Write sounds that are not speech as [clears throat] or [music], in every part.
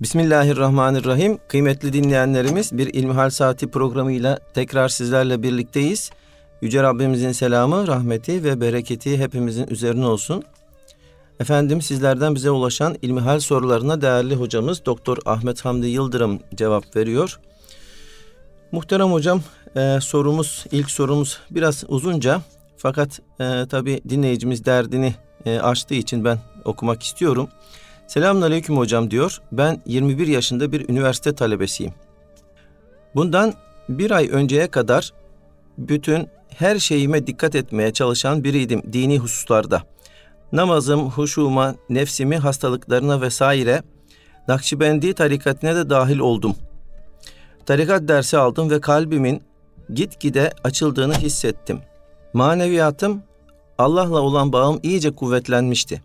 Bismillahirrahmanirrahim. Kıymetli dinleyenlerimiz bir İlmihal Saati programıyla tekrar sizlerle birlikteyiz. Yüce Rabbimizin selamı, rahmeti ve bereketi hepimizin üzerine olsun. Efendim sizlerden bize ulaşan ilmihal sorularına değerli hocamız Doktor Ahmet Hamdi Yıldırım cevap veriyor. Muhterem hocam e, sorumuz ilk sorumuz biraz uzunca fakat e, tabi dinleyicimiz derdini e, açtığı için ben okumak istiyorum. Selamünaleyküm hocam diyor. Ben 21 yaşında bir üniversite talebesiyim. Bundan bir ay önceye kadar bütün her şeyime dikkat etmeye çalışan biriydim dini hususlarda. Namazım, huşuma, nefsimi hastalıklarına vesaire Nakşibendi tarikatine de dahil oldum. Tarikat dersi aldım ve kalbimin gitgide açıldığını hissettim. Maneviyatım, Allah'la olan bağım iyice kuvvetlenmişti.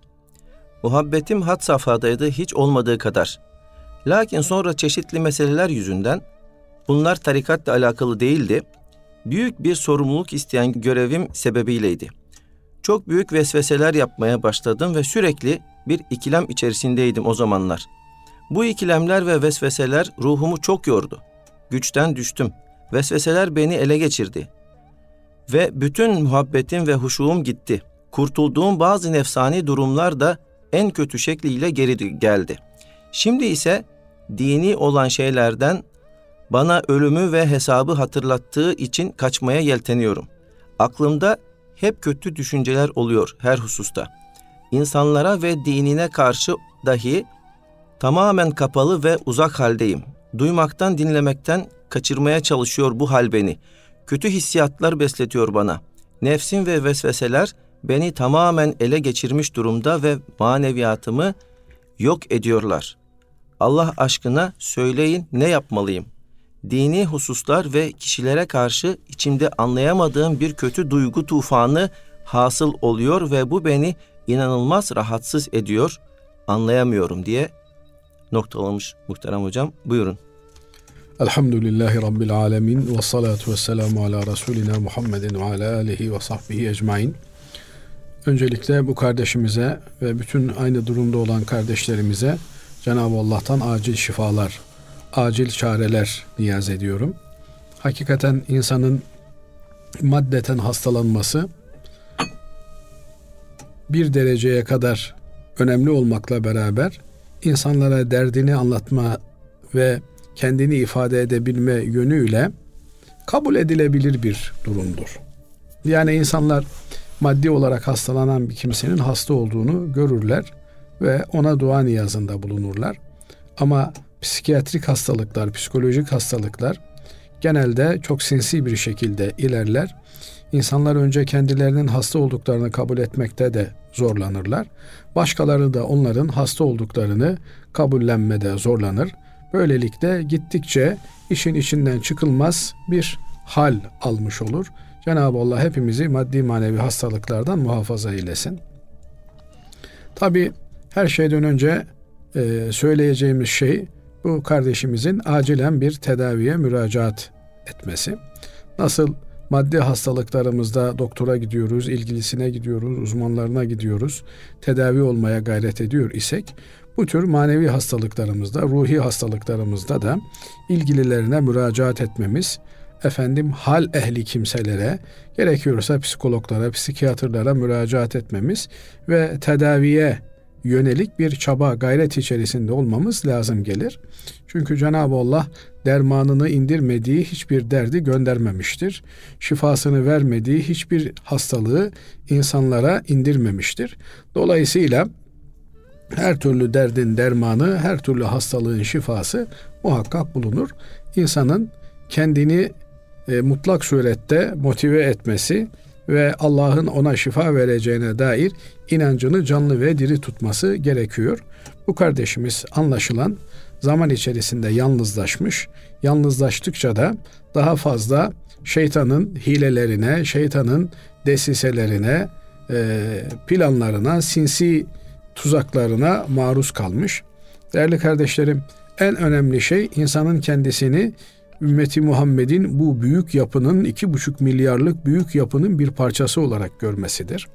Muhabbetim had safhadaydı hiç olmadığı kadar. Lakin sonra çeşitli meseleler yüzünden bunlar tarikatla alakalı değildi. Büyük bir sorumluluk isteyen görevim sebebiyleydi. Çok büyük vesveseler yapmaya başladım ve sürekli bir ikilem içerisindeydim o zamanlar. Bu ikilemler ve vesveseler ruhumu çok yordu. Güçten düştüm. Vesveseler beni ele geçirdi. Ve bütün muhabbetim ve huşuğum gitti. Kurtulduğum bazı nefsani durumlar da en kötü şekliyle geri geldi. Şimdi ise dini olan şeylerden bana ölümü ve hesabı hatırlattığı için kaçmaya yelteniyorum. Aklımda hep kötü düşünceler oluyor her hususta. İnsanlara ve dinine karşı dahi tamamen kapalı ve uzak haldeyim. Duymaktan, dinlemekten kaçırmaya çalışıyor bu hal beni. Kötü hissiyatlar besletiyor bana. Nefsim ve vesveseler beni tamamen ele geçirmiş durumda ve maneviyatımı yok ediyorlar. Allah aşkına söyleyin ne yapmalıyım? Dini hususlar ve kişilere karşı içimde anlayamadığım bir kötü duygu tufanı hasıl oluyor ve bu beni inanılmaz rahatsız ediyor. Anlayamıyorum diye noktalamış muhterem hocam. Buyurun. Elhamdülillahi Rabbil alemin ve salatu ve selamu ala Resulina Muhammedin ve ala alihi ve sahbihi ecmain. Öncelikle bu kardeşimize ve bütün aynı durumda olan kardeşlerimize Cenab-ı Allah'tan acil şifalar, acil çareler niyaz ediyorum. Hakikaten insanın maddeten hastalanması bir dereceye kadar önemli olmakla beraber insanlara derdini anlatma ve kendini ifade edebilme yönüyle kabul edilebilir bir durumdur. Yani insanlar maddi olarak hastalanan bir kimsenin hasta olduğunu görürler ve ona dua niyazında bulunurlar. Ama psikiyatrik hastalıklar, psikolojik hastalıklar genelde çok sinsi bir şekilde ilerler. İnsanlar önce kendilerinin hasta olduklarını kabul etmekte de zorlanırlar. Başkaları da onların hasta olduklarını kabullenmede zorlanır. Böylelikle gittikçe işin içinden çıkılmaz bir hal almış olur. Cenab-ı Allah hepimizi maddi manevi hastalıklardan muhafaza eylesin. Tabi her şeyden önce e, söyleyeceğimiz şey bu kardeşimizin acilen bir tedaviye müracaat etmesi. Nasıl maddi hastalıklarımızda doktora gidiyoruz, ilgilisine gidiyoruz, uzmanlarına gidiyoruz, tedavi olmaya gayret ediyor isek bu tür manevi hastalıklarımızda, ruhi hastalıklarımızda da ilgililerine müracaat etmemiz, efendim hal ehli kimselere, gerekiyorsa psikologlara, psikiyatrlara müracaat etmemiz ve tedaviye yönelik bir çaba, gayret içerisinde olmamız lazım gelir. Çünkü Cenab-ı Allah dermanını indirmediği hiçbir derdi göndermemiştir. Şifasını vermediği hiçbir hastalığı insanlara indirmemiştir. Dolayısıyla her türlü derdin dermanı, her türlü hastalığın şifası muhakkak bulunur. İnsanın kendini e, mutlak surette motive etmesi ve Allah'ın ona şifa vereceğine dair inancını canlı ve diri tutması gerekiyor. Bu kardeşimiz anlaşılan zaman içerisinde yalnızlaşmış. Yalnızlaştıkça da daha fazla şeytanın hilelerine, şeytanın desiselerine, e, planlarına, sinsi tuzaklarına maruz kalmış. Değerli kardeşlerim, en önemli şey insanın kendisini ümmeti Muhammed'in bu büyük yapının iki buçuk milyarlık büyük yapının bir parçası olarak görmesidir.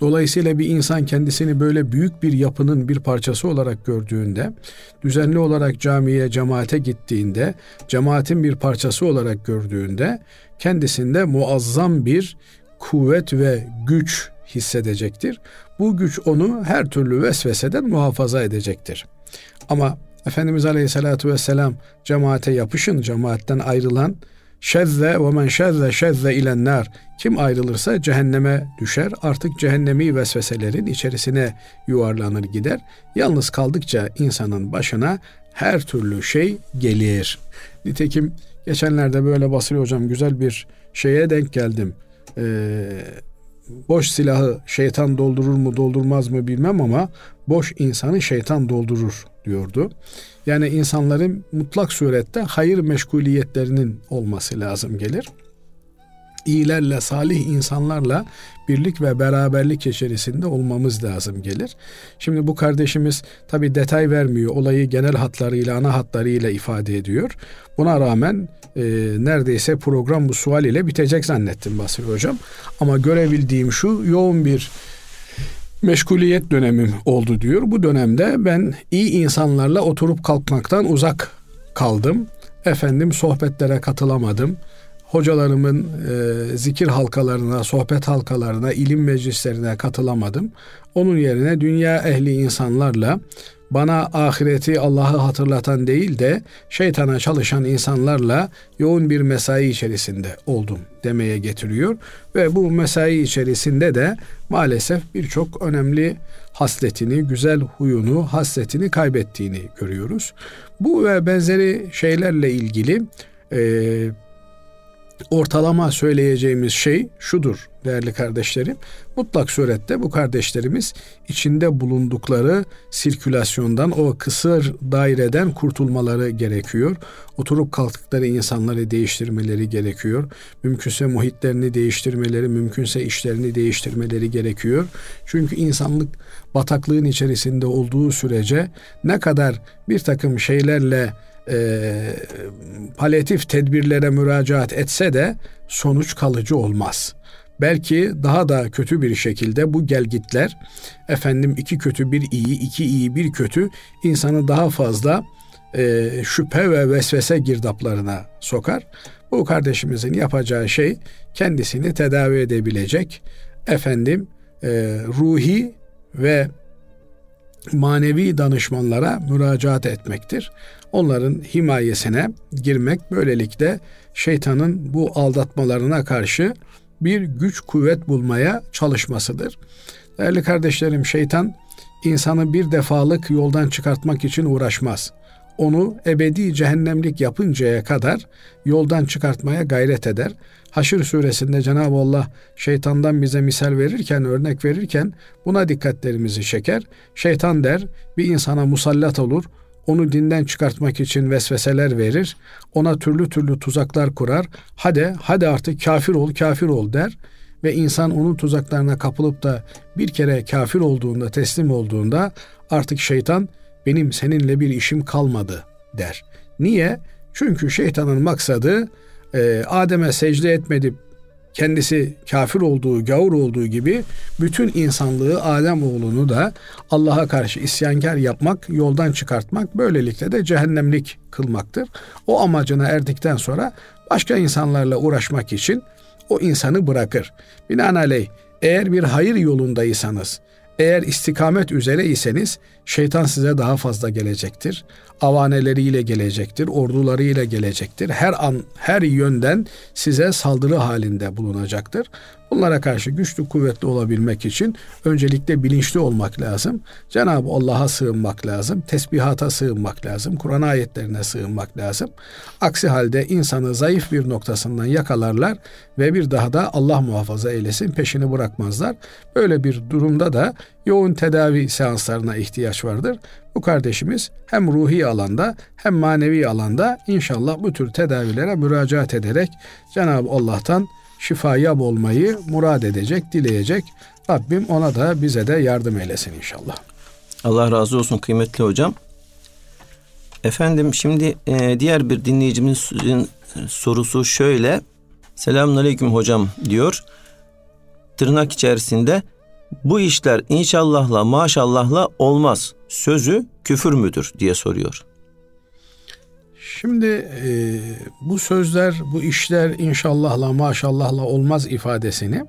Dolayısıyla bir insan kendisini böyle büyük bir yapının bir parçası olarak gördüğünde, düzenli olarak camiye, cemaate gittiğinde, cemaatin bir parçası olarak gördüğünde kendisinde muazzam bir kuvvet ve güç hissedecektir. Bu güç onu her türlü vesveseden muhafaza edecektir. Ama Efendimiz Aleyhisselatü Vesselam cemaate yapışın, cemaatten ayrılan. Şezze ve men şezze şezze ilenler kim ayrılırsa cehenneme düşer. Artık cehennemi vesveselerin içerisine yuvarlanır gider. Yalnız kaldıkça insanın başına her türlü şey gelir. Nitekim geçenlerde böyle Basri hocam güzel bir şeye denk geldim. Ee, boş silahı şeytan doldurur mu doldurmaz mı bilmem ama boş insanı şeytan doldurur diyordu. Yani insanların mutlak surette hayır meşguliyetlerinin olması lazım gelir. İyilerle, salih insanlarla birlik ve beraberlik içerisinde olmamız lazım gelir. Şimdi bu kardeşimiz tabi detay vermiyor. Olayı genel hatlarıyla, ana hatlarıyla ifade ediyor. Buna rağmen e, neredeyse program bu sual ile bitecek zannettim Basri Hocam. Ama görebildiğim şu yoğun bir meşguliyet dönemim oldu diyor. Bu dönemde ben iyi insanlarla oturup kalkmaktan uzak kaldım. Efendim sohbetlere katılamadım. Hocalarımın e, zikir halkalarına, sohbet halkalarına, ilim meclislerine katılamadım. Onun yerine dünya ehli insanlarla bana ahireti Allah'ı hatırlatan değil de şeytana çalışan insanlarla yoğun bir mesai içerisinde oldum demeye getiriyor. Ve bu mesai içerisinde de maalesef birçok önemli hasletini, güzel huyunu, hasletini kaybettiğini görüyoruz. Bu ve benzeri şeylerle ilgili ortalama söyleyeceğimiz şey şudur değerli kardeşlerim. Mutlak surette bu kardeşlerimiz içinde bulundukları sirkülasyondan, o kısır daireden kurtulmaları gerekiyor. Oturup kalktıkları insanları değiştirmeleri gerekiyor. Mümkünse muhitlerini değiştirmeleri, mümkünse işlerini değiştirmeleri gerekiyor. Çünkü insanlık bataklığın içerisinde olduğu sürece ne kadar bir takım şeylerle e, palyatif tedbirlere müracaat etse de sonuç kalıcı olmaz. Belki daha da kötü bir şekilde bu gelgitler efendim iki kötü bir iyi, iki iyi bir kötü insanı daha fazla e, şüphe ve vesvese girdaplarına sokar. Bu kardeşimizin yapacağı şey kendisini tedavi edebilecek efendim e, ruhi ve manevi danışmanlara müracaat etmektir. Onların himayesine girmek böylelikle şeytanın bu aldatmalarına karşı bir güç kuvvet bulmaya çalışmasıdır. Değerli kardeşlerim şeytan insanı bir defalık yoldan çıkartmak için uğraşmaz. Onu ebedi cehennemlik yapıncaya kadar yoldan çıkartmaya gayret eder. Haşr suresinde Cenab-ı Allah şeytandan bize misal verirken, örnek verirken buna dikkatlerimizi çeker. Şeytan der, bir insana musallat olur, onu dinden çıkartmak için vesveseler verir. Ona türlü türlü tuzaklar kurar. Hadi, hadi artık kafir ol, kafir ol der. Ve insan onun tuzaklarına kapılıp da bir kere kafir olduğunda, teslim olduğunda artık şeytan benim seninle bir işim kalmadı der. Niye? Çünkü şeytanın maksadı e, Adem'e secde etmedi kendisi kafir olduğu, gavur olduğu gibi bütün insanlığı Adem oğlunu da Allah'a karşı isyankar yapmak, yoldan çıkartmak, böylelikle de cehennemlik kılmaktır. O amacına erdikten sonra başka insanlarla uğraşmak için o insanı bırakır. Binaenaleyh eğer bir hayır yolundaysanız, eğer istikamet üzere iseniz şeytan size daha fazla gelecektir. Avaneleriyle gelecektir, ordularıyla gelecektir. Her an, her yönden size saldırı halinde bulunacaktır. Bunlara karşı güçlü kuvvetli olabilmek için öncelikle bilinçli olmak lazım. Cenab-ı Allah'a sığınmak lazım. Tesbihata sığınmak lazım. Kur'an ayetlerine sığınmak lazım. Aksi halde insanı zayıf bir noktasından yakalarlar ve bir daha da Allah muhafaza eylesin peşini bırakmazlar. Böyle bir durumda da yoğun tedavi seanslarına ihtiyaç vardır. Bu kardeşimiz hem ruhi alanda hem manevi alanda inşallah bu tür tedavilere müracaat ederek Cenab-ı Allah'tan şifaya olmayı murad edecek, dileyecek. Rabbim ona da bize de yardım eylesin inşallah. Allah razı olsun kıymetli hocam. Efendim şimdi e, diğer bir dinleyicimizin sorusu şöyle. Selamun aleyküm hocam diyor. Tırnak içerisinde Bu işler inşallahla maşallahla olmaz. Sözü küfür müdür diye soruyor. Şimdi e, bu sözler, bu işler inşallahla maşallahla olmaz ifadesini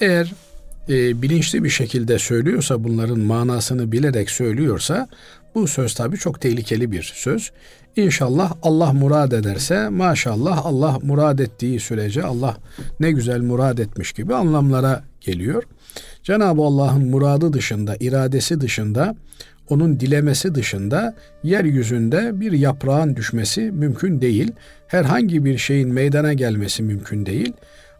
eğer e, bilinçli bir şekilde söylüyorsa bunların manasını bilerek söylüyorsa bu söz tabi çok tehlikeli bir söz. İnşallah Allah murad ederse maşallah Allah murad ettiği sürece Allah ne güzel murad etmiş gibi anlamlara geliyor. Cenab-ı Allah'ın muradı dışında, iradesi dışında, onun dilemesi dışında yeryüzünde bir yaprağın düşmesi mümkün değil. Herhangi bir şeyin meydana gelmesi mümkün değil.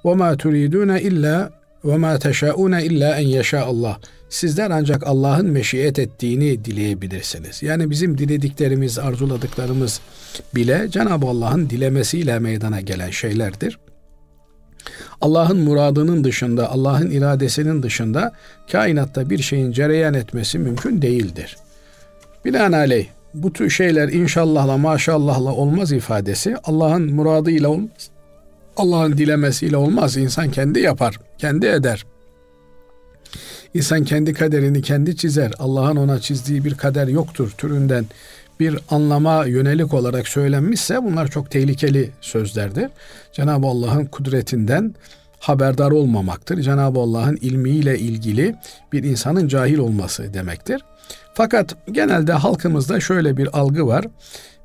وَمَا تُرِيدُونَ illa وَمَا تَشَاءُونَ illa en يَشَاءَ Allah. Sizler ancak Allah'ın meşiyet ettiğini dileyebilirsiniz. Yani bizim dilediklerimiz, arzuladıklarımız bile Cenab-ı Allah'ın dilemesiyle meydana gelen şeylerdir. Allah'ın muradının dışında, Allah'ın iradesinin dışında kainatta bir şeyin cereyan etmesi mümkün değildir. Binaenaleyh bu tür şeyler inşallahla maşallahla olmaz ifadesi Allah'ın muradıyla olmaz. Allah'ın dilemesiyle olmaz. İnsan kendi yapar, kendi eder. İnsan kendi kaderini kendi çizer. Allah'ın ona çizdiği bir kader yoktur türünden bir anlama yönelik olarak söylenmişse bunlar çok tehlikeli sözlerdir. Cenab-ı Allah'ın kudretinden haberdar olmamaktır. Cenab-ı Allah'ın ilmiyle ilgili bir insanın cahil olması demektir. Fakat genelde halkımızda şöyle bir algı var.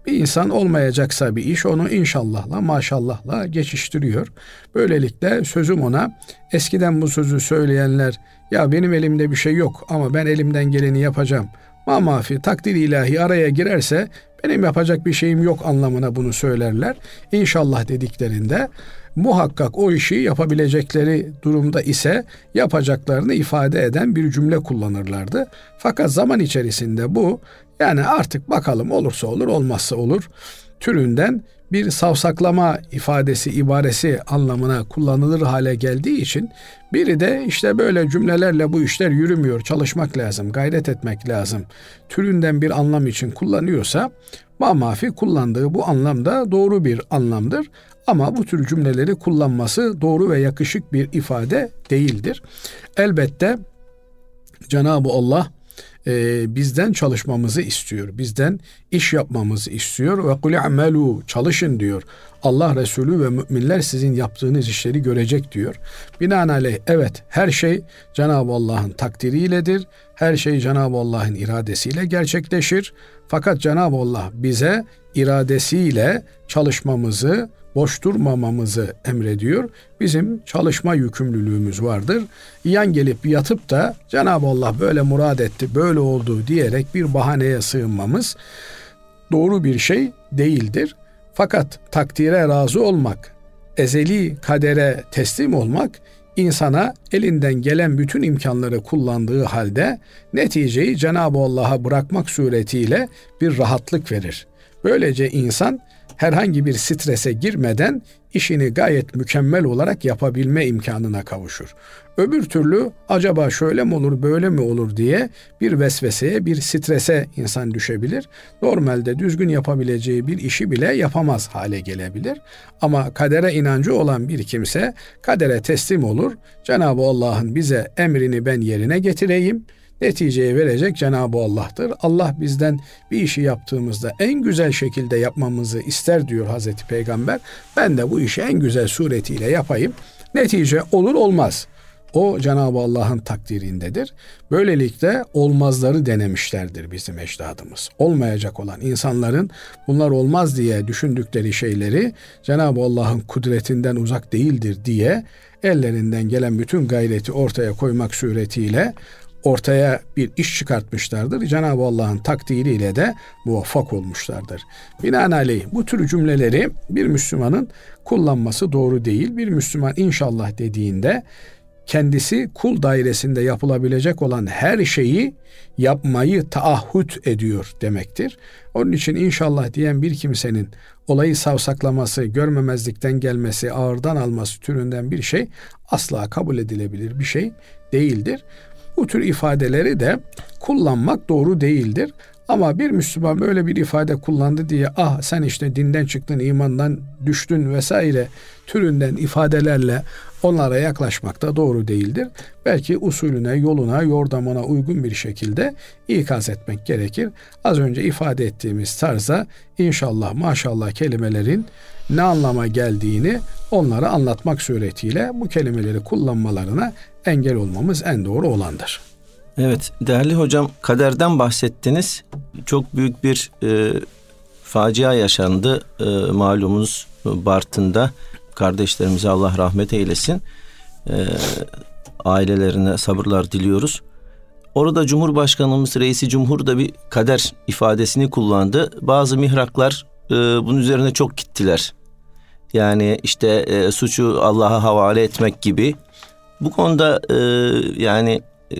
Bir insan olmayacaksa bir iş onu inşallahla maşallahla geçiştiriyor. Böylelikle sözüm ona eskiden bu sözü söyleyenler ya benim elimde bir şey yok ama ben elimden geleni yapacağım. Ma mafi takdir ilahi araya girerse benim yapacak bir şeyim yok anlamına bunu söylerler. İnşallah dediklerinde muhakkak o işi yapabilecekleri durumda ise yapacaklarını ifade eden bir cümle kullanırlardı. Fakat zaman içerisinde bu yani artık bakalım olursa olur olmazsa olur türünden bir savsaklama ifadesi, ibaresi anlamına kullanılır hale geldiği için biri de işte böyle cümlelerle bu işler yürümüyor, çalışmak lazım, gayret etmek lazım türünden bir anlam için kullanıyorsa mamafi kullandığı bu anlamda doğru bir anlamdır. Ama bu tür cümleleri kullanması doğru ve yakışık bir ifade değildir. Elbette Cenab-ı Allah e, bizden çalışmamızı istiyor. Bizden iş yapmamızı istiyor ve kul amelu çalışın diyor. Allah Resulü ve müminler sizin yaptığınız işleri görecek diyor. Binaenaleyh evet her şey Cenab-ı Allah'ın takdiriyledir. Her şey Cenab-ı Allah'ın iradesiyle gerçekleşir. Fakat Cenab-ı Allah bize iradesiyle çalışmamızı, boş durmamamızı emrediyor. Bizim çalışma yükümlülüğümüz vardır. Yan gelip yatıp da Cenab-ı Allah böyle murad etti, böyle oldu diyerek bir bahaneye sığınmamız doğru bir şey değildir. Fakat takdire razı olmak, ezeli kadere teslim olmak insana elinden gelen bütün imkanları kullandığı halde neticeyi Cenab-ı Allah'a bırakmak suretiyle bir rahatlık verir. Böylece insan herhangi bir strese girmeden işini gayet mükemmel olarak yapabilme imkanına kavuşur. Öbür türlü acaba şöyle mi olur böyle mi olur diye bir vesveseye bir strese insan düşebilir. Normalde düzgün yapabileceği bir işi bile yapamaz hale gelebilir. Ama kadere inancı olan bir kimse kadere teslim olur. Cenab-ı Allah'ın bize emrini ben yerine getireyim.'' Neticeyi verecek Cenab-ı Allah'tır. Allah bizden bir işi yaptığımızda en güzel şekilde yapmamızı ister diyor Hazreti Peygamber. Ben de bu işi en güzel suretiyle yapayım. Netice olur olmaz. O Cenab-ı Allah'ın takdirindedir. Böylelikle olmazları denemişlerdir bizim ecdadımız. Olmayacak olan insanların bunlar olmaz diye düşündükleri şeyleri Cenab-ı Allah'ın kudretinden uzak değildir diye ellerinden gelen bütün gayreti ortaya koymak suretiyle ortaya bir iş çıkartmışlardır. Cenab-ı Allah'ın takdiriyle de muvaffak olmuşlardır. Binaenaleyh bu tür cümleleri bir Müslümanın kullanması doğru değil. Bir Müslüman inşallah dediğinde kendisi kul dairesinde yapılabilecek olan her şeyi yapmayı taahhüt ediyor demektir. Onun için inşallah diyen bir kimsenin olayı savsaklaması, görmemezlikten gelmesi, ağırdan alması türünden bir şey asla kabul edilebilir bir şey değildir. Bu tür ifadeleri de kullanmak doğru değildir. Ama bir Müslüman böyle bir ifade kullandı diye ah sen işte dinden çıktın, imandan düştün vesaire türünden ifadelerle onlara yaklaşmak da doğru değildir. Belki usulüne, yoluna, yordamına uygun bir şekilde ikaz etmek gerekir. Az önce ifade ettiğimiz tarza inşallah maşallah kelimelerin ne anlama geldiğini onlara anlatmak suretiyle bu kelimeleri kullanmalarına engel olmamız en doğru olandır. Evet değerli hocam kaderden bahsettiniz. Çok büyük bir e, facia yaşandı e, malumunuz Bartın'da. Kardeşlerimize Allah rahmet eylesin. E, ailelerine sabırlar diliyoruz. Orada Cumhurbaşkanımız Reisi Cumhur da bir kader ifadesini kullandı. Bazı mihraklar e, bunun üzerine çok gittiler. Yani işte e, suçu Allah'a havale etmek gibi. Bu konuda e, yani e,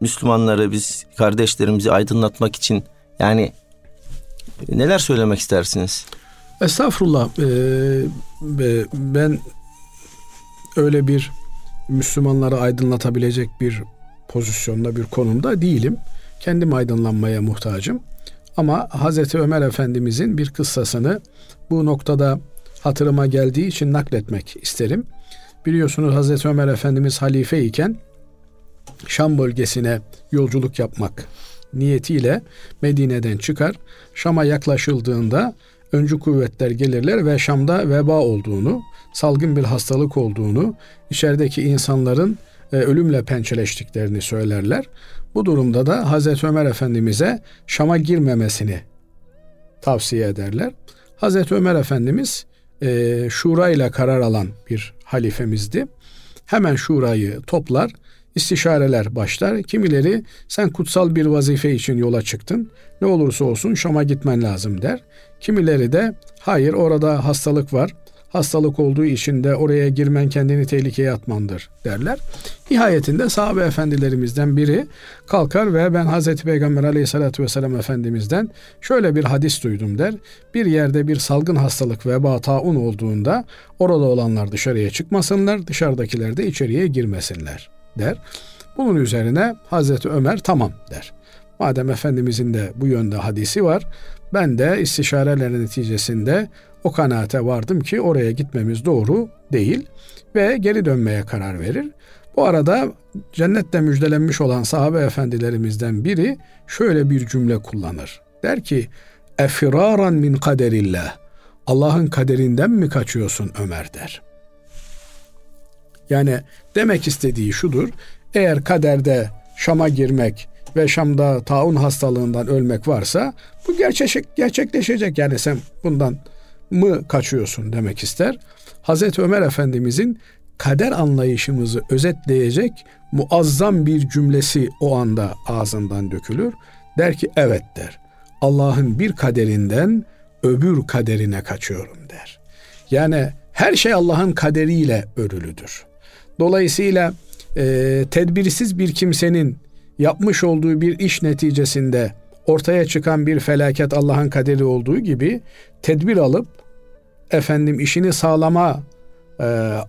Müslümanları biz kardeşlerimizi aydınlatmak için yani neler söylemek istersiniz? Estağfurullah. Ee, ben öyle bir Müslümanları aydınlatabilecek bir pozisyonda, bir konumda değilim. Kendim aydınlanmaya muhtacım. Ama Hazreti Ömer Efendimizin bir kıssasını bu noktada hatırıma geldiği için nakletmek isterim. Biliyorsunuz Hazreti Ömer Efendimiz halife iken Şam bölgesine yolculuk yapmak niyetiyle Medine'den çıkar. Şam'a yaklaşıldığında öncü kuvvetler gelirler ve Şam'da veba olduğunu, salgın bir hastalık olduğunu, içerideki insanların e, ölümle pençeleştiklerini söylerler. Bu durumda da Hazreti Ömer Efendimiz'e Şam'a girmemesini tavsiye ederler. Hazreti Ömer Efendimiz e, şura ile karar alan bir halifemizdi. Hemen şurayı toplar, istişareler başlar. Kimileri sen kutsal bir vazife için yola çıktın. Ne olursa olsun Şam'a gitmen lazım der. Kimileri de hayır orada hastalık var hastalık olduğu için de oraya girmen kendini tehlikeye atmandır derler. Nihayetinde sahabe efendilerimizden biri kalkar ve ben Hazreti Peygamber aleyhissalatü vesselam efendimizden şöyle bir hadis duydum der. Bir yerde bir salgın hastalık veba taun olduğunda orada olanlar dışarıya çıkmasınlar, dışarıdakiler de içeriye girmesinler der. Bunun üzerine Hazreti Ömer tamam der. Madem Efendimizin de bu yönde hadisi var, ben de istişareler neticesinde o kanaate vardım ki oraya gitmemiz doğru değil ve geri dönmeye karar verir. Bu arada cennette müjdelenmiş olan sahabe efendilerimizden biri şöyle bir cümle kullanır. Der ki, efiraran min kaderillah. Allah'ın kaderinden mi kaçıyorsun Ömer der. Yani demek istediği şudur. Eğer kaderde Şam'a girmek ve Şam'da taun hastalığından ölmek varsa bu gerçek, gerçekleşecek. Yani sen bundan mı kaçıyorsun demek ister. Hazreti Ömer Efendimizin kader anlayışımızı özetleyecek muazzam bir cümlesi o anda ağzından dökülür. Der ki evet der. Allah'ın bir kaderinden öbür kaderine kaçıyorum der. Yani her şey Allah'ın kaderiyle örülüdür. Dolayısıyla e, tedbirsiz bir kimsenin yapmış olduğu bir iş neticesinde ortaya çıkan bir felaket Allah'ın kaderi olduğu gibi tedbir alıp efendim işini sağlama e,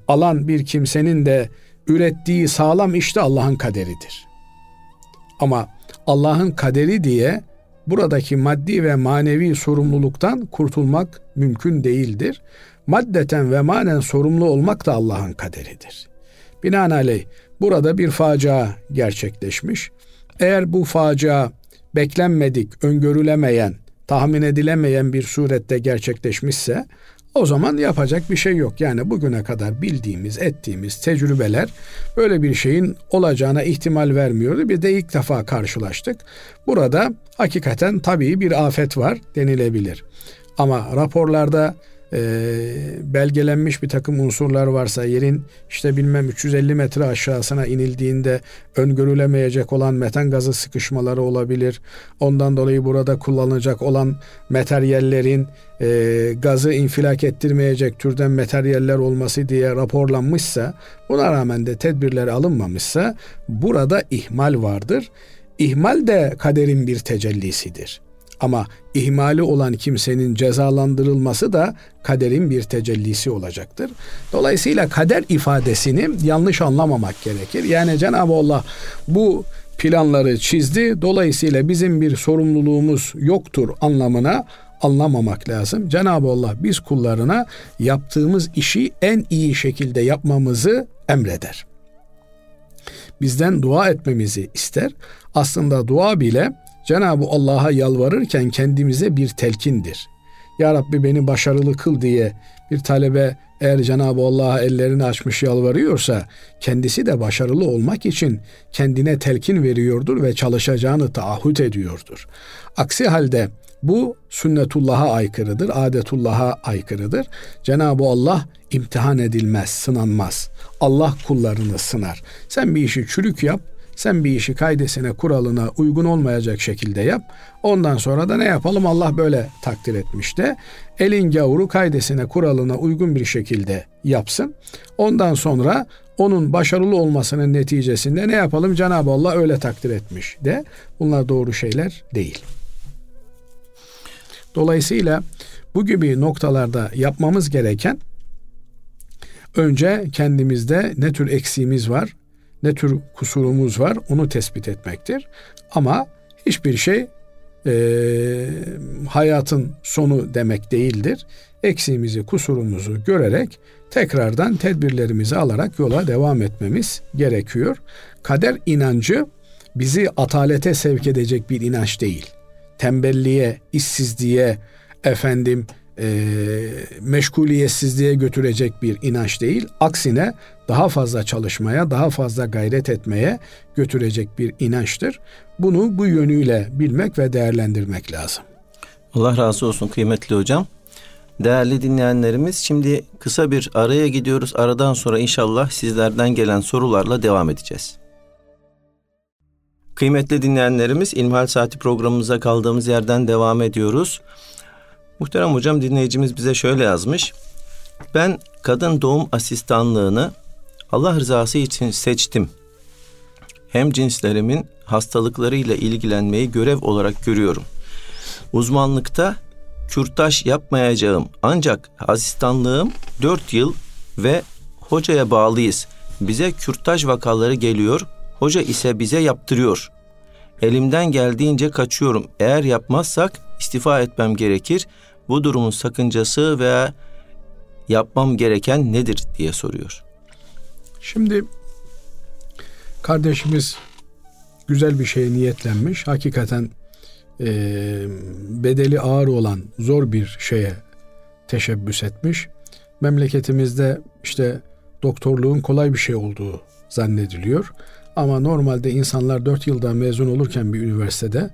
alan bir kimsenin de ürettiği sağlam işte Allah'ın kaderidir. Ama Allah'ın kaderi diye buradaki maddi ve manevi sorumluluktan kurtulmak mümkün değildir. Maddeten ve manen sorumlu olmak da Allah'ın kaderidir. Binaenaleyh burada bir facia gerçekleşmiş. Eğer bu facia beklenmedik, öngörülemeyen, tahmin edilemeyen bir surette gerçekleşmişse o zaman yapacak bir şey yok. Yani bugüne kadar bildiğimiz, ettiğimiz tecrübeler böyle bir şeyin olacağına ihtimal vermiyordu. Bir de ilk defa karşılaştık. Burada hakikaten tabii bir afet var denilebilir. Ama raporlarda e, belgelenmiş bir takım unsurlar varsa yerin işte bilmem 350 metre aşağısına inildiğinde öngörülemeyecek olan metan gazı sıkışmaları olabilir. Ondan dolayı burada kullanılacak olan materyallerin e, gazı infilak ettirmeyecek türden materyaller olması diye raporlanmışsa buna rağmen de tedbirler alınmamışsa burada ihmal vardır. İhmal de kaderin bir tecellisidir. Ama ihmali olan kimsenin cezalandırılması da kaderin bir tecellisi olacaktır. Dolayısıyla kader ifadesini yanlış anlamamak gerekir. Yani Cenab-ı Allah bu planları çizdi. Dolayısıyla bizim bir sorumluluğumuz yoktur anlamına anlamamak lazım. Cenab-ı Allah biz kullarına yaptığımız işi en iyi şekilde yapmamızı emreder. Bizden dua etmemizi ister. Aslında dua bile Cenab-ı Allah'a yalvarırken kendimize bir telkindir. Ya Rabbi beni başarılı kıl diye bir talebe eğer Cenab-ı Allah'a ellerini açmış yalvarıyorsa kendisi de başarılı olmak için kendine telkin veriyordur ve çalışacağını taahhüt ediyordur. Aksi halde bu sünnetullah'a aykırıdır, adetullah'a aykırıdır. Cenab-ı Allah imtihan edilmez, sınanmaz. Allah kullarını sınar. Sen bir işi çürük yap, sen bir işi kaidesine, kuralına uygun olmayacak şekilde yap. Ondan sonra da ne yapalım Allah böyle takdir etmiş de elin gavuru kaidesine, kuralına uygun bir şekilde yapsın. Ondan sonra onun başarılı olmasının neticesinde ne yapalım Cenab-ı Allah öyle takdir etmiş de bunlar doğru şeyler değil. Dolayısıyla bu gibi noktalarda yapmamız gereken önce kendimizde ne tür eksiğimiz var, ne tür kusurumuz var onu tespit etmektir. Ama hiçbir şey e, hayatın sonu demek değildir. Eksiğimizi, kusurumuzu görerek tekrardan tedbirlerimizi alarak yola devam etmemiz gerekiyor. Kader inancı bizi atalete sevk edecek bir inanç değil. Tembelliğe, işsizliğe, efendim e, meşguliyetsizliğe götürecek bir inanç değil. Aksine daha fazla çalışmaya, daha fazla gayret etmeye götürecek bir inançtır. Bunu bu yönüyle bilmek ve değerlendirmek lazım. Allah razı olsun kıymetli hocam. Değerli dinleyenlerimiz şimdi kısa bir araya gidiyoruz. Aradan sonra inşallah sizlerden gelen sorularla devam edeceğiz. Kıymetli dinleyenlerimiz İlmihal Saati programımıza kaldığımız yerden devam ediyoruz. Muhterem hocam dinleyicimiz bize şöyle yazmış. Ben kadın doğum asistanlığını Allah rızası için seçtim. Hem cinslerimin hastalıklarıyla ilgilenmeyi görev olarak görüyorum. Uzmanlıkta kürtaj yapmayacağım ancak asistanlığım 4 yıl ve hocaya bağlıyız. Bize kürtaj vakaları geliyor, hoca ise bize yaptırıyor. Elimden geldiğince kaçıyorum. Eğer yapmazsak istifa etmem gerekir. Bu durumun sakıncası veya yapmam gereken nedir diye soruyor. Şimdi kardeşimiz güzel bir şeye niyetlenmiş. Hakikaten e, bedeli ağır olan zor bir şeye teşebbüs etmiş. Memleketimizde işte doktorluğun kolay bir şey olduğu zannediliyor. Ama normalde insanlar 4 yılda mezun olurken bir üniversitede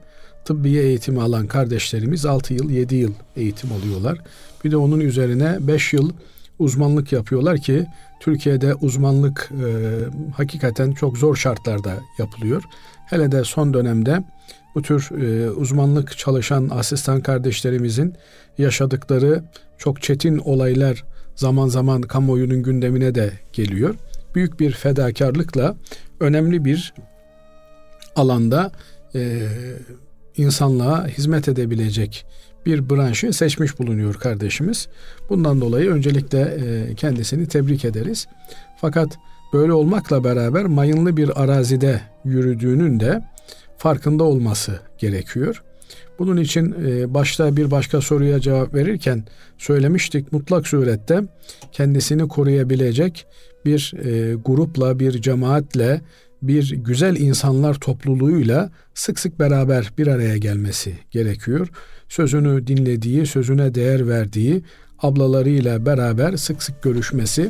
tıbbiye eğitimi alan kardeşlerimiz 6 yıl 7 yıl eğitim alıyorlar. Bir de onun üzerine 5 yıl uzmanlık yapıyorlar ki Türkiye'de uzmanlık e, hakikaten çok zor şartlarda yapılıyor. Hele de son dönemde bu tür e, uzmanlık çalışan asistan kardeşlerimizin yaşadıkları çok çetin olaylar zaman zaman kamuoyunun gündemine de geliyor. Büyük bir fedakarlıkla önemli bir alanda e, insanlığa hizmet edebilecek bir branşı seçmiş bulunuyor kardeşimiz. Bundan dolayı öncelikle e, kendisini tebrik ederiz. Fakat böyle olmakla beraber mayınlı bir arazide yürüdüğünün de farkında olması gerekiyor. Bunun için e, başta bir başka soruya cevap verirken söylemiştik mutlak surette kendisini koruyabilecek bir e, grupla, bir cemaatle bir güzel insanlar topluluğuyla sık sık beraber bir araya gelmesi gerekiyor. Sözünü dinlediği, sözüne değer verdiği ablalarıyla beraber sık sık görüşmesi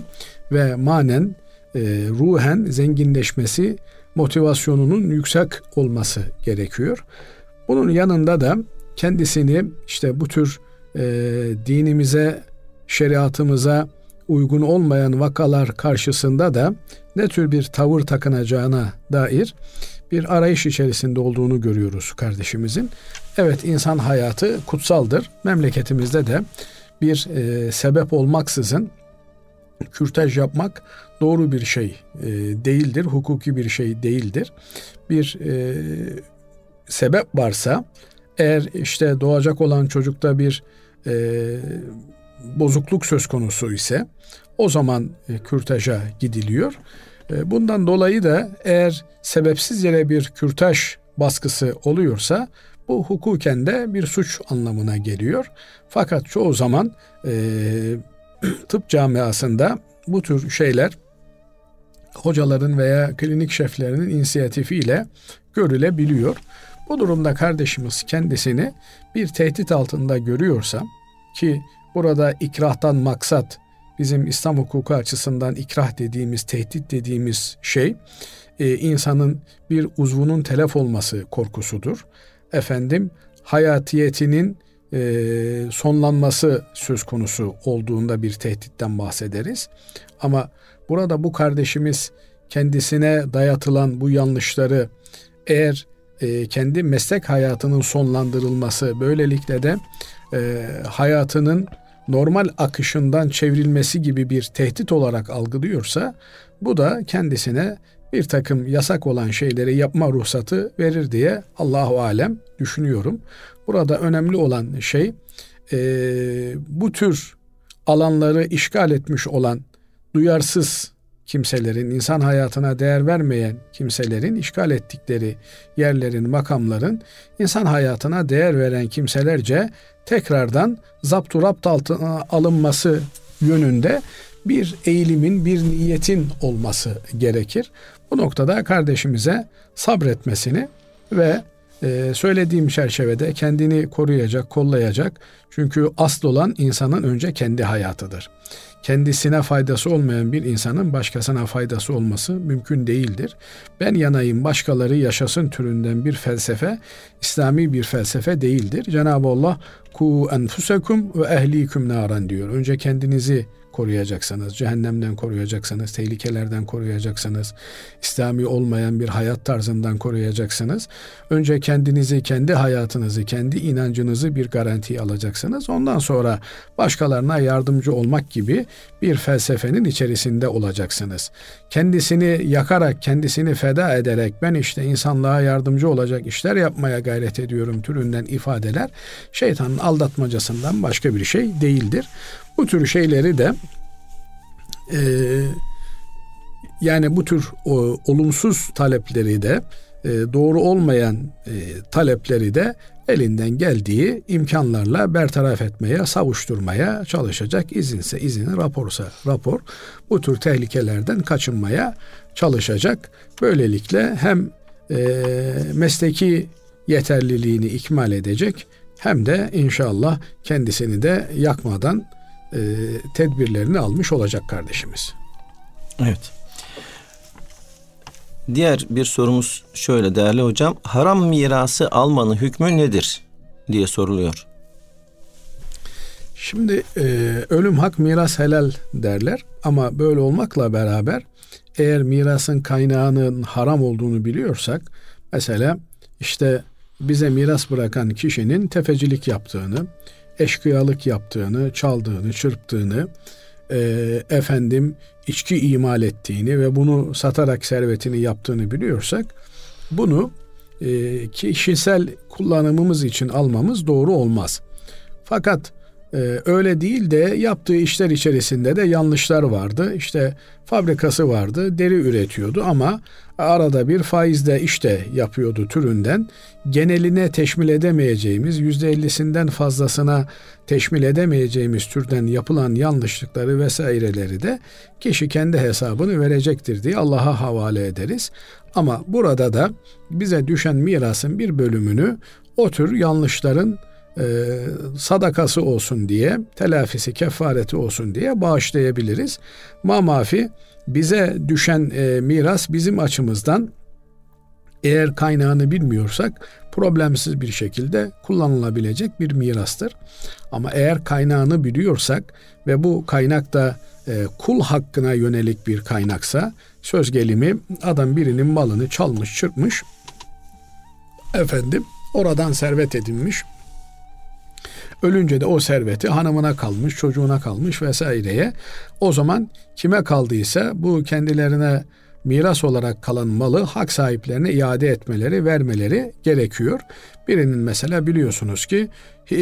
ve manen e, ruhen zenginleşmesi, motivasyonunun yüksek olması gerekiyor. Bunun yanında da kendisini işte bu tür e, dinimize, şeriatımıza uygun olmayan vakalar karşısında da ne tür bir tavır takınacağına dair bir arayış içerisinde olduğunu görüyoruz kardeşimizin. Evet insan hayatı kutsaldır. Memleketimizde de bir e, sebep olmaksızın kürtaj yapmak doğru bir şey e, değildir, hukuki bir şey değildir. Bir e, sebep varsa eğer işte doğacak olan çocukta bir e, bozukluk söz konusu ise o zaman e, kürtaja gidiliyor. E, bundan dolayı da eğer sebepsiz yere bir kürtaj baskısı oluyorsa bu hukuken de bir suç anlamına geliyor. Fakat çoğu zaman e, [clears throat] tıp camiasında bu tür şeyler hocaların veya klinik şeflerinin inisiyatifiyle görülebiliyor. Bu durumda kardeşimiz kendisini bir tehdit altında görüyorsa ki burada ikrahtan maksat bizim İslam hukuku açısından ikrah dediğimiz, tehdit dediğimiz şey e, insanın bir uzvunun telef olması korkusudur. Efendim hayatiyetinin e, sonlanması söz konusu olduğunda bir tehditten bahsederiz. Ama burada bu kardeşimiz kendisine dayatılan bu yanlışları eğer e, kendi meslek hayatının sonlandırılması böylelikle de e, hayatının normal akışından çevrilmesi gibi bir tehdit olarak algılıyorsa bu da kendisine bir takım yasak olan şeyleri yapma ruhsatı verir diye Allahu alem düşünüyorum. Burada önemli olan şey e, bu tür alanları işgal etmiş olan duyarsız kimselerin, insan hayatına değer vermeyen kimselerin işgal ettikleri yerlerin, makamların insan hayatına değer veren kimselerce tekrardan zapturapt altına alınması yönünde bir eğilimin, bir niyetin olması gerekir. Bu noktada kardeşimize sabretmesini ve e, söylediğim çerçevede kendini koruyacak, kollayacak. Çünkü asıl olan insanın önce kendi hayatıdır kendisine faydası olmayan bir insanın başkasına faydası olması mümkün değildir. Ben yanayım başkaları yaşasın türünden bir felsefe İslami bir felsefe değildir. Cenab-ı Allah ku enfusekum ve ehlikum naran diyor. Önce kendinizi koruyacaksınız, cehennemden koruyacaksınız, tehlikelerden koruyacaksınız, İslami olmayan bir hayat tarzından koruyacaksınız. Önce kendinizi, kendi hayatınızı, kendi inancınızı bir garanti alacaksınız. Ondan sonra başkalarına yardımcı olmak gibi bir felsefenin içerisinde olacaksınız. Kendisini yakarak, kendisini feda ederek ben işte insanlığa yardımcı olacak işler yapmaya gayret ediyorum türünden ifadeler şeytanın aldatmacasından başka bir şey değildir. Bu tür şeyleri de e, yani bu tür o, olumsuz talepleri de doğru olmayan e, talepleri de elinden geldiği imkanlarla bertaraf etmeye, savuşturmaya çalışacak. İzinse izin, raporsa rapor. Bu tür tehlikelerden kaçınmaya çalışacak. Böylelikle hem e, mesleki yeterliliğini ikmal edecek hem de inşallah kendisini de yakmadan e, tedbirlerini almış olacak kardeşimiz. Evet. Diğer bir sorumuz şöyle değerli hocam. Haram mirası almanın hükmü nedir diye soruluyor. Şimdi e, ölüm hak miras helal derler ama böyle olmakla beraber eğer mirasın kaynağının haram olduğunu biliyorsak mesela işte bize miras bırakan kişinin tefecilik yaptığını, eşkıyalık yaptığını, çaldığını, çırptığını, e, efendim içki imal ettiğini ve bunu satarak servetini yaptığını biliyorsak bunu e, kişisel kullanımımız için almamız doğru olmaz. Fakat ee, öyle değil de yaptığı işler içerisinde de yanlışlar vardı. İşte fabrikası vardı, deri üretiyordu ama arada bir faizde işte yapıyordu türünden. Geneline teşmil edemeyeceğimiz, yüzde ellisinden fazlasına teşmil edemeyeceğimiz türden yapılan yanlışlıkları vesaireleri de kişi kendi hesabını verecektir diye Allah'a havale ederiz. Ama burada da bize düşen mirasın bir bölümünü o tür yanlışların e, sadakası olsun diye, telafisi, kefareti olsun diye bağışlayabiliriz. Ma mafi bize düşen e, miras bizim açımızdan eğer kaynağını bilmiyorsak problemsiz bir şekilde kullanılabilecek bir mirastır. Ama eğer kaynağını biliyorsak ve bu kaynak da e, kul hakkına yönelik bir kaynaksa söz gelimi adam birinin malını çalmış çırpmış efendim oradan servet edinmiş Ölünce de o serveti hanımına kalmış, çocuğuna kalmış vesaireye. O zaman kime kaldıysa bu kendilerine miras olarak kalan malı hak sahiplerine iade etmeleri, vermeleri gerekiyor. Birinin mesela biliyorsunuz ki e,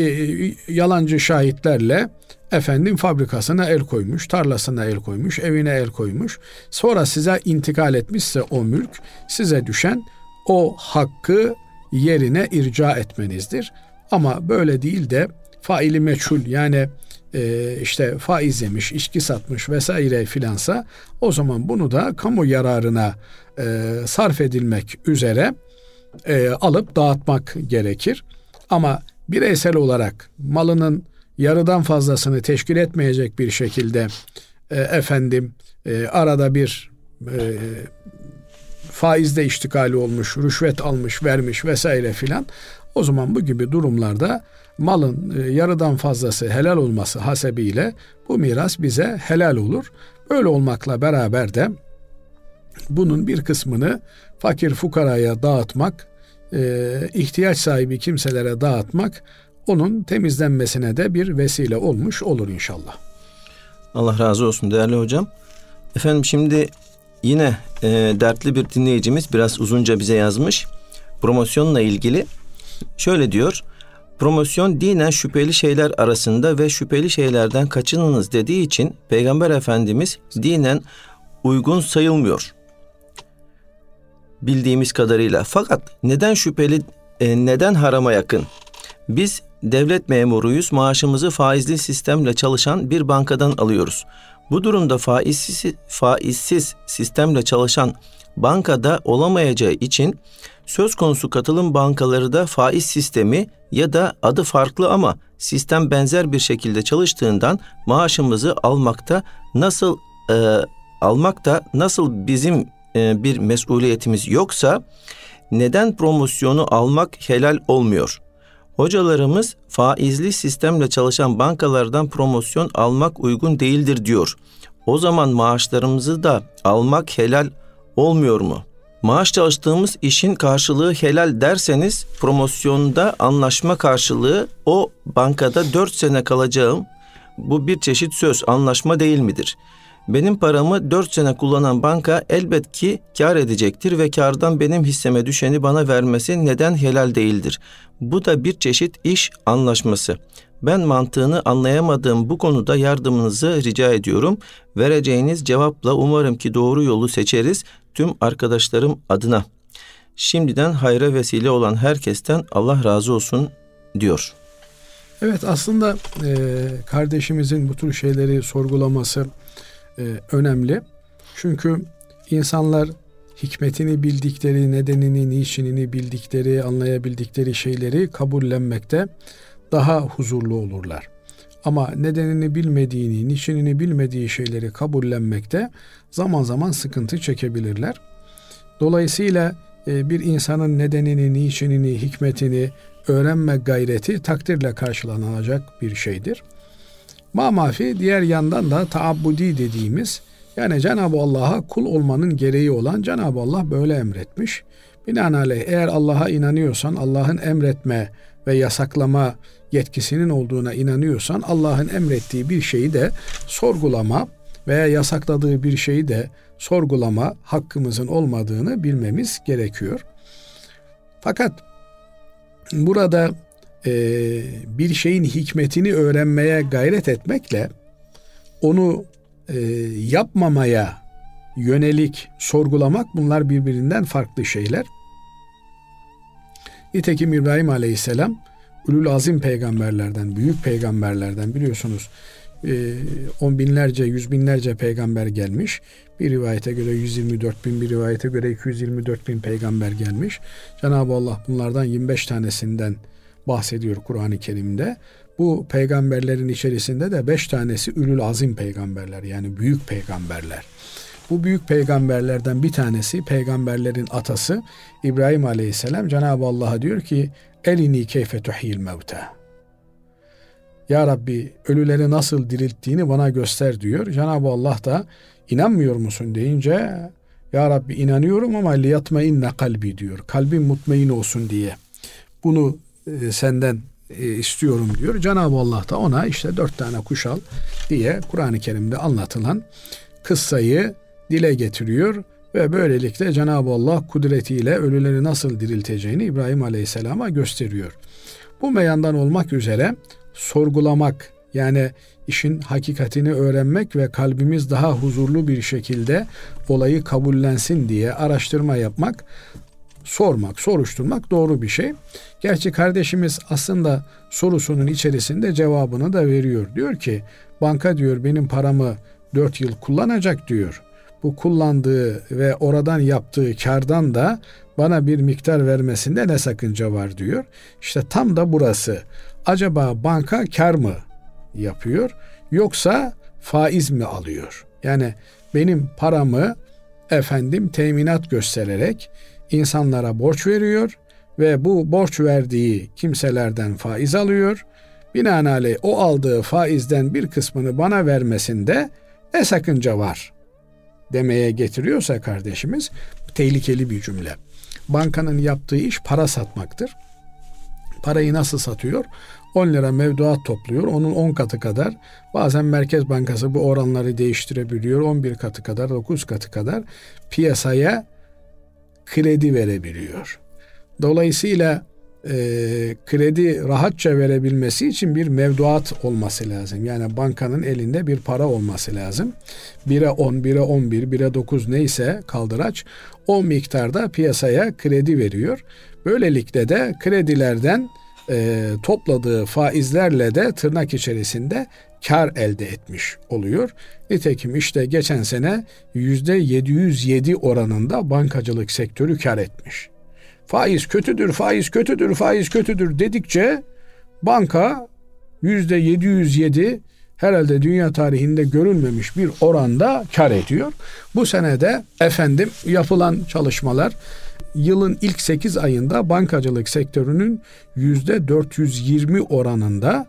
yalancı şahitlerle efendim fabrikasına el koymuş, tarlasına el koymuş, evine el koymuş. Sonra size intikal etmişse o mülk size düşen o hakkı yerine irca etmenizdir. Ama böyle değil de faili meçhul yani e, işte faiz yemiş, içki satmış vesaire filansa o zaman bunu da kamu yararına e, sarf edilmek üzere e, alıp dağıtmak gerekir. Ama bireysel olarak malının yarıdan fazlasını teşkil etmeyecek bir şekilde e, efendim e, arada bir e, faizde iştikali olmuş, rüşvet almış, vermiş vesaire filan. O zaman bu gibi durumlarda malın e, yarıdan fazlası helal olması hasebiyle bu miras bize helal olur. Böyle olmakla beraber de bunun bir kısmını fakir fukaraya dağıtmak, e, ihtiyaç sahibi kimselere dağıtmak onun temizlenmesine de bir vesile olmuş olur inşallah. Allah razı olsun değerli hocam. Efendim şimdi yine e, dertli bir dinleyicimiz biraz uzunca bize yazmış. Promosyonla ilgili şöyle diyor. Promosyon dinen şüpheli şeyler arasında ve şüpheli şeylerden kaçınınız dediği için Peygamber Efendimiz dinen uygun sayılmıyor. Bildiğimiz kadarıyla. Fakat neden şüpheli, e, neden harama yakın? Biz devlet memuruyuz, maaşımızı faizli sistemle çalışan bir bankadan alıyoruz. Bu durumda faizsiz, faizsiz sistemle çalışan bankada olamayacağı için söz konusu katılım bankaları da faiz sistemi ya da adı farklı ama sistem benzer bir şekilde çalıştığından maaşımızı almakta nasıl e, almakta nasıl bizim e, bir mesuliyetimiz yoksa neden promosyonu almak helal olmuyor? Hocalarımız faizli sistemle çalışan bankalardan promosyon almak uygun değildir diyor. O zaman maaşlarımızı da almak helal olmuyor mu? Maaş çalıştığımız işin karşılığı helal derseniz promosyonda anlaşma karşılığı o bankada 4 sene kalacağım. Bu bir çeşit söz, anlaşma değil midir? Benim paramı 4 sene kullanan banka elbet ki kar edecektir ve kardan benim hisseme düşeni bana vermesi neden helal değildir? Bu da bir çeşit iş anlaşması. Ben mantığını anlayamadığım bu konuda yardımınızı rica ediyorum. Vereceğiniz cevapla umarım ki doğru yolu seçeriz tüm arkadaşlarım adına. Şimdiden hayra vesile olan herkesten Allah razı olsun diyor. Evet aslında e, kardeşimizin bu tür şeyleri sorgulaması önemli. Çünkü insanlar hikmetini bildikleri, nedenini, niçinini bildikleri, anlayabildikleri şeyleri kabullenmekte daha huzurlu olurlar. Ama nedenini bilmediğini, niçinini bilmediği şeyleri kabullenmekte zaman zaman sıkıntı çekebilirler. Dolayısıyla e, bir insanın nedenini, niçinini, hikmetini öğrenme gayreti takdirle karşılanacak bir şeydir. Ma mafi diğer yandan da taabbudi dediğimiz yani Cenab-ı Allah'a kul olmanın gereği olan Cenab-ı Allah böyle emretmiş. Binaenaleyh eğer Allah'a inanıyorsan Allah'ın emretme ve yasaklama yetkisinin olduğuna inanıyorsan Allah'ın emrettiği bir şeyi de sorgulama veya yasakladığı bir şeyi de sorgulama hakkımızın olmadığını bilmemiz gerekiyor. Fakat burada e, bir şeyin hikmetini öğrenmeye gayret etmekle onu e, yapmamaya yönelik sorgulamak bunlar birbirinden farklı şeyler. Nitekim İbrahim Aleyhisselam Ülül Azim peygamberlerden, büyük peygamberlerden biliyorsunuz e, on binlerce, yüz binlerce peygamber gelmiş. Bir rivayete göre 124 bin, bir rivayete göre 224 bin peygamber gelmiş. Cenab-ı Allah bunlardan 25 tanesinden bahsediyor Kur'an-ı Kerim'de. Bu peygamberlerin içerisinde de beş tanesi ülül azim peygamberler yani büyük peygamberler. Bu büyük peygamberlerden bir tanesi peygamberlerin atası İbrahim Aleyhisselam Cenab-ı Allah'a diyor ki elini keyfe tuhil mevte. Ya Rabbi ölüleri nasıl dirilttiğini bana göster diyor. Cenab-ı Allah da inanmıyor musun deyince Ya Rabbi inanıyorum ama liyatma inne kalbi diyor. Kalbim mutmain olsun diye. Bunu e, senden e, istiyorum diyor. Cenab-ı Allah da ona işte dört tane kuş al diye Kur'an-ı Kerim'de anlatılan kıssayı dile getiriyor ve böylelikle Cenab-ı Allah kudretiyle ölüleri nasıl dirilteceğini İbrahim Aleyhisselam'a gösteriyor. Bu meyandan olmak üzere sorgulamak Yani işin hakikatini öğrenmek ve kalbimiz daha huzurlu bir şekilde olayı kabullensin diye araştırma yapmak, sormak, soruşturmak doğru bir şey. Gerçi kardeşimiz aslında sorusunun içerisinde cevabını da veriyor. Diyor ki banka diyor benim paramı 4 yıl kullanacak diyor. Bu kullandığı ve oradan yaptığı kardan da bana bir miktar vermesinde ne sakınca var diyor. İşte tam da burası. Acaba banka kar mı yapıyor yoksa faiz mi alıyor? Yani benim paramı efendim teminat göstererek insanlara borç veriyor ve bu borç verdiği kimselerden faiz alıyor. Binaenaleyh o aldığı faizden bir kısmını bana vermesinde ne sakınca var demeye getiriyorsa kardeşimiz tehlikeli bir cümle. Bankanın yaptığı iş para satmaktır. Parayı nasıl satıyor? 10 lira mevduat topluyor. Onun 10 katı kadar bazen Merkez Bankası bu oranları değiştirebiliyor. 11 katı kadar, 9 katı kadar piyasaya kredi verebiliyor. Dolayısıyla e, kredi rahatça verebilmesi için bir mevduat olması lazım. Yani bankanın elinde bir para olması lazım. 1'e 10, 1'e 11, 1'e 9 neyse kaldıraç o miktarda piyasaya kredi veriyor. Böylelikle de kredilerden e, topladığı faizlerle de tırnak içerisinde kar elde etmiş oluyor. Nitekim işte geçen sene yüzde 707 oranında bankacılık sektörü kar etmiş. Faiz kötüdür, faiz kötüdür, faiz kötüdür dedikçe banka yüzde 707 herhalde dünya tarihinde görülmemiş bir oranda kar ediyor. Bu senede efendim yapılan çalışmalar yılın ilk 8 ayında bankacılık sektörünün yüzde 420 oranında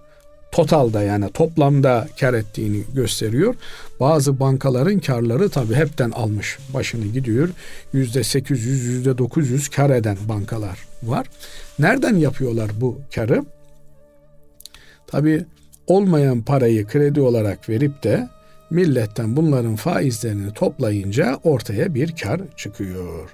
totalda yani toplamda kar ettiğini gösteriyor. Bazı bankaların karları tabi hepten almış başını gidiyor. Yüzde 800, yüzde 900 kar eden bankalar var. Nereden yapıyorlar bu karı? Tabi olmayan parayı kredi olarak verip de milletten bunların faizlerini toplayınca ortaya bir kar çıkıyor.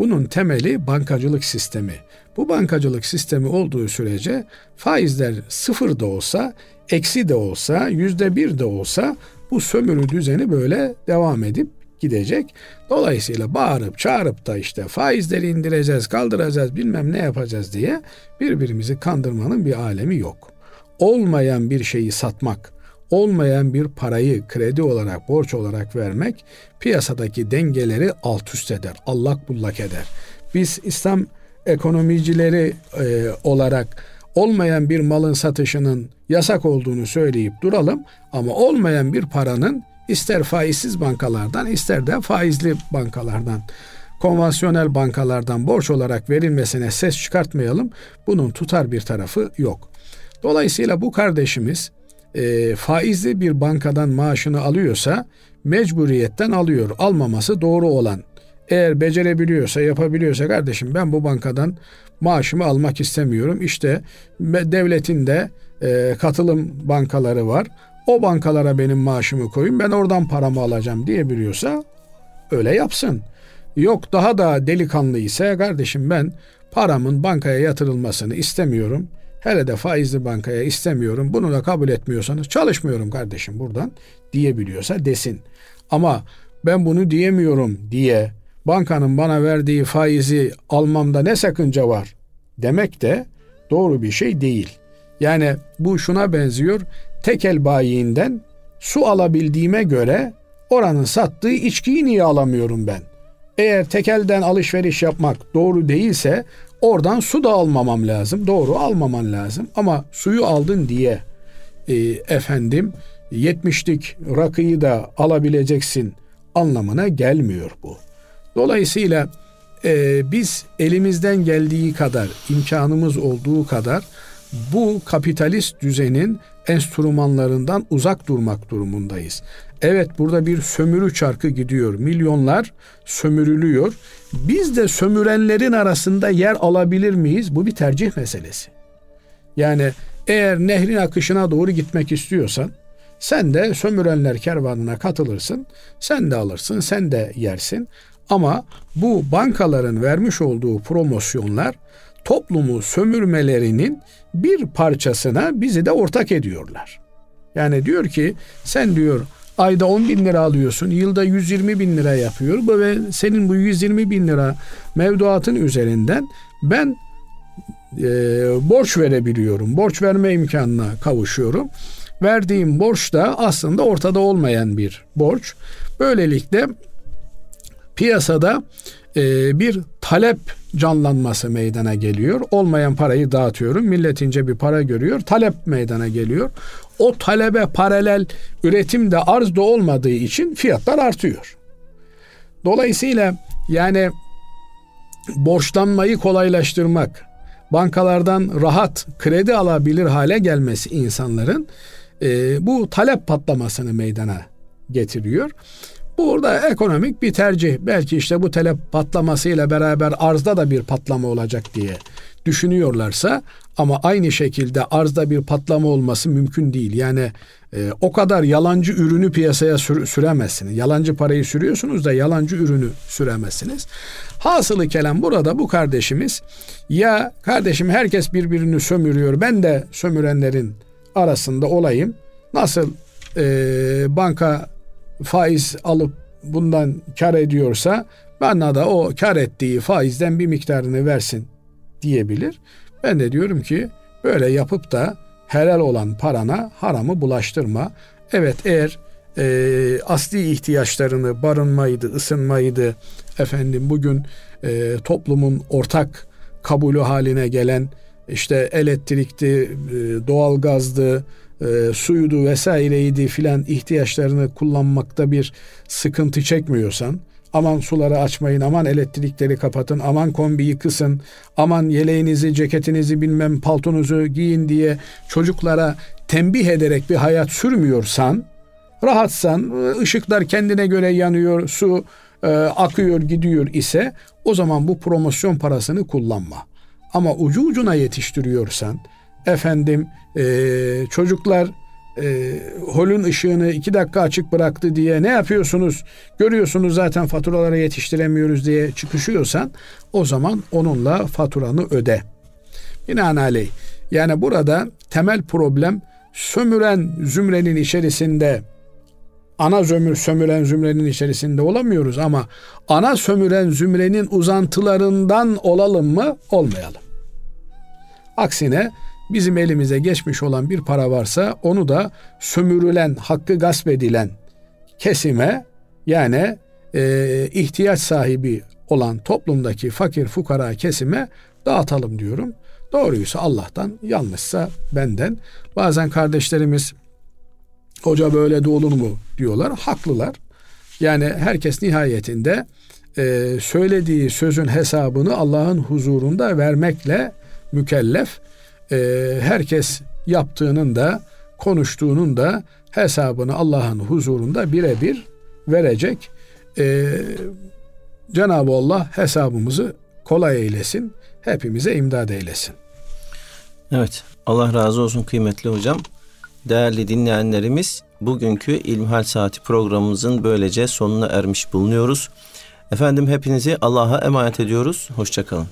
Bunun temeli bankacılık sistemi. Bu bankacılık sistemi olduğu sürece faizler sıfır da olsa, eksi de olsa, yüzde bir de olsa bu sömürü düzeni böyle devam edip gidecek. Dolayısıyla bağırıp çağırıp da işte faizleri indireceğiz, kaldıracağız, bilmem ne yapacağız diye birbirimizi kandırmanın bir alemi yok. Olmayan bir şeyi satmak, olmayan bir parayı kredi olarak, borç olarak vermek piyasadaki dengeleri alt üst eder, allak bullak eder. Biz İslam ekonomicileri e, olarak olmayan bir malın satışının yasak olduğunu söyleyip duralım ama olmayan bir paranın ister faizsiz bankalardan ister de faizli bankalardan konvansiyonel bankalardan borç olarak verilmesine ses çıkartmayalım. Bunun tutar bir tarafı yok. Dolayısıyla bu kardeşimiz e, faizli bir bankadan maaşını alıyorsa mecburiyetten alıyor. Almaması doğru olan. Eğer becerebiliyorsa, yapabiliyorsa kardeşim ben bu bankadan maaşımı almak istemiyorum. İşte devletin de e, katılım bankaları var. O bankalara benim maaşımı koyun ben oradan paramı alacağım diyebiliyorsa öyle yapsın. Yok daha da delikanlı ise kardeşim ben paramın bankaya yatırılmasını istemiyorum. Hele de faizli bankaya istemiyorum. Bunu da kabul etmiyorsanız çalışmıyorum kardeşim buradan diyebiliyorsa desin. Ama ben bunu diyemiyorum diye bankanın bana verdiği faizi almamda ne sakınca var demek de doğru bir şey değil. Yani bu şuna benziyor. Tekel bayiinden su alabildiğime göre oranın sattığı içkiyi niye alamıyorum ben? Eğer tekelden alışveriş yapmak doğru değilse oradan su da almamam lazım. Doğru almaman lazım. Ama suyu aldın diye e, efendim 70'lik rakıyı da alabileceksin anlamına gelmiyor bu. Dolayısıyla e, biz elimizden geldiği kadar, imkanımız olduğu kadar bu kapitalist düzenin enstrümanlarından uzak durmak durumundayız. Evet burada bir sömürü çarkı gidiyor. Milyonlar sömürülüyor. Biz de sömürenlerin arasında yer alabilir miyiz? Bu bir tercih meselesi. Yani eğer nehrin akışına doğru gitmek istiyorsan sen de sömürenler kervanına katılırsın. Sen de alırsın, sen de yersin. Ama bu bankaların vermiş olduğu promosyonlar toplumu sömürmelerinin bir parçasına bizi de ortak ediyorlar. Yani diyor ki sen diyor ayda 10 bin lira alıyorsun, yılda 120 bin lira yapıyor. Ve senin bu 120 bin lira mevduatın üzerinden ben e, borç verebiliyorum. Borç verme imkanına kavuşuyorum. Verdiğim borç da aslında ortada olmayan bir borç. Böylelikle piyasada e, bir talep canlanması meydana geliyor. Olmayan parayı dağıtıyorum. Milletince bir para görüyor. Talep meydana geliyor. O talebe paralel üretim de arz da olmadığı için fiyatlar artıyor. Dolayısıyla yani borçlanmayı kolaylaştırmak, bankalardan rahat kredi alabilir hale gelmesi insanların e, bu talep patlamasını meydana getiriyor. Burada ekonomik bir tercih. Belki işte bu talep patlamasıyla beraber arzda da bir patlama olacak diye düşünüyorlarsa ama aynı şekilde arzda bir patlama olması mümkün değil. Yani e, o kadar yalancı ürünü piyasaya sür, süremezsiniz. Yalancı parayı sürüyorsunuz da yalancı ürünü süremezsiniz. Hasılı kelam burada bu kardeşimiz ya kardeşim herkes birbirini sömürüyor ben de sömürenlerin arasında olayım. Nasıl e, banka faiz alıp bundan kar ediyorsa bana da o kar ettiği faizden bir miktarını versin diyebilir. Ben de diyorum ki böyle yapıp da helal olan parana haramı bulaştırma. Evet eğer e, asli ihtiyaçlarını barınmaydı, ısınmaydı, efendim bugün e, toplumun ortak kabulü haline gelen işte elektrikti, e, doğalgazdı, e, suyudu vesaireydi filan ihtiyaçlarını kullanmakta bir sıkıntı çekmiyorsan, aman suları açmayın, aman elektrikleri kapatın, aman kombiyi kısın, aman yeleğinizi, ceketinizi bilmem paltonuzu giyin diye çocuklara tembih ederek bir hayat sürmüyorsan, rahatsan, ışıklar kendine göre yanıyor, su e, akıyor gidiyor ise o zaman bu promosyon parasını kullanma. Ama ucu ucuna yetiştiriyorsan, efendim e, çocuklar e, holün ışığını iki dakika açık bıraktı diye ne yapıyorsunuz? Görüyorsunuz zaten faturalara yetiştiremiyoruz diye çıkışıyorsan o zaman onunla faturanı öde. Binaenaleyh yani burada temel problem sömüren zümrenin içerisinde ana zömür sömüren zümrenin içerisinde olamıyoruz ama ana sömüren zümrenin uzantılarından olalım mı? Olmayalım. Aksine bizim elimize geçmiş olan bir para varsa onu da sömürülen, hakkı gasp edilen kesime yani e, ihtiyaç sahibi olan toplumdaki fakir fukara kesime dağıtalım diyorum. Doğruysa Allah'tan, yanlışsa benden. Bazen kardeşlerimiz hoca böyle de olur mu diyorlar. Haklılar. Yani herkes nihayetinde e, söylediği sözün hesabını Allah'ın huzurunda vermekle mükellef e, herkes yaptığının da konuştuğunun da hesabını Allah'ın huzurunda birebir verecek. E, Cenab-ı Allah hesabımızı kolay eylesin. Hepimize imdad eylesin. Evet. Allah razı olsun kıymetli hocam. Değerli dinleyenlerimiz bugünkü İlmihal Saati programımızın böylece sonuna ermiş bulunuyoruz. Efendim hepinizi Allah'a emanet ediyoruz. Hoşçakalın.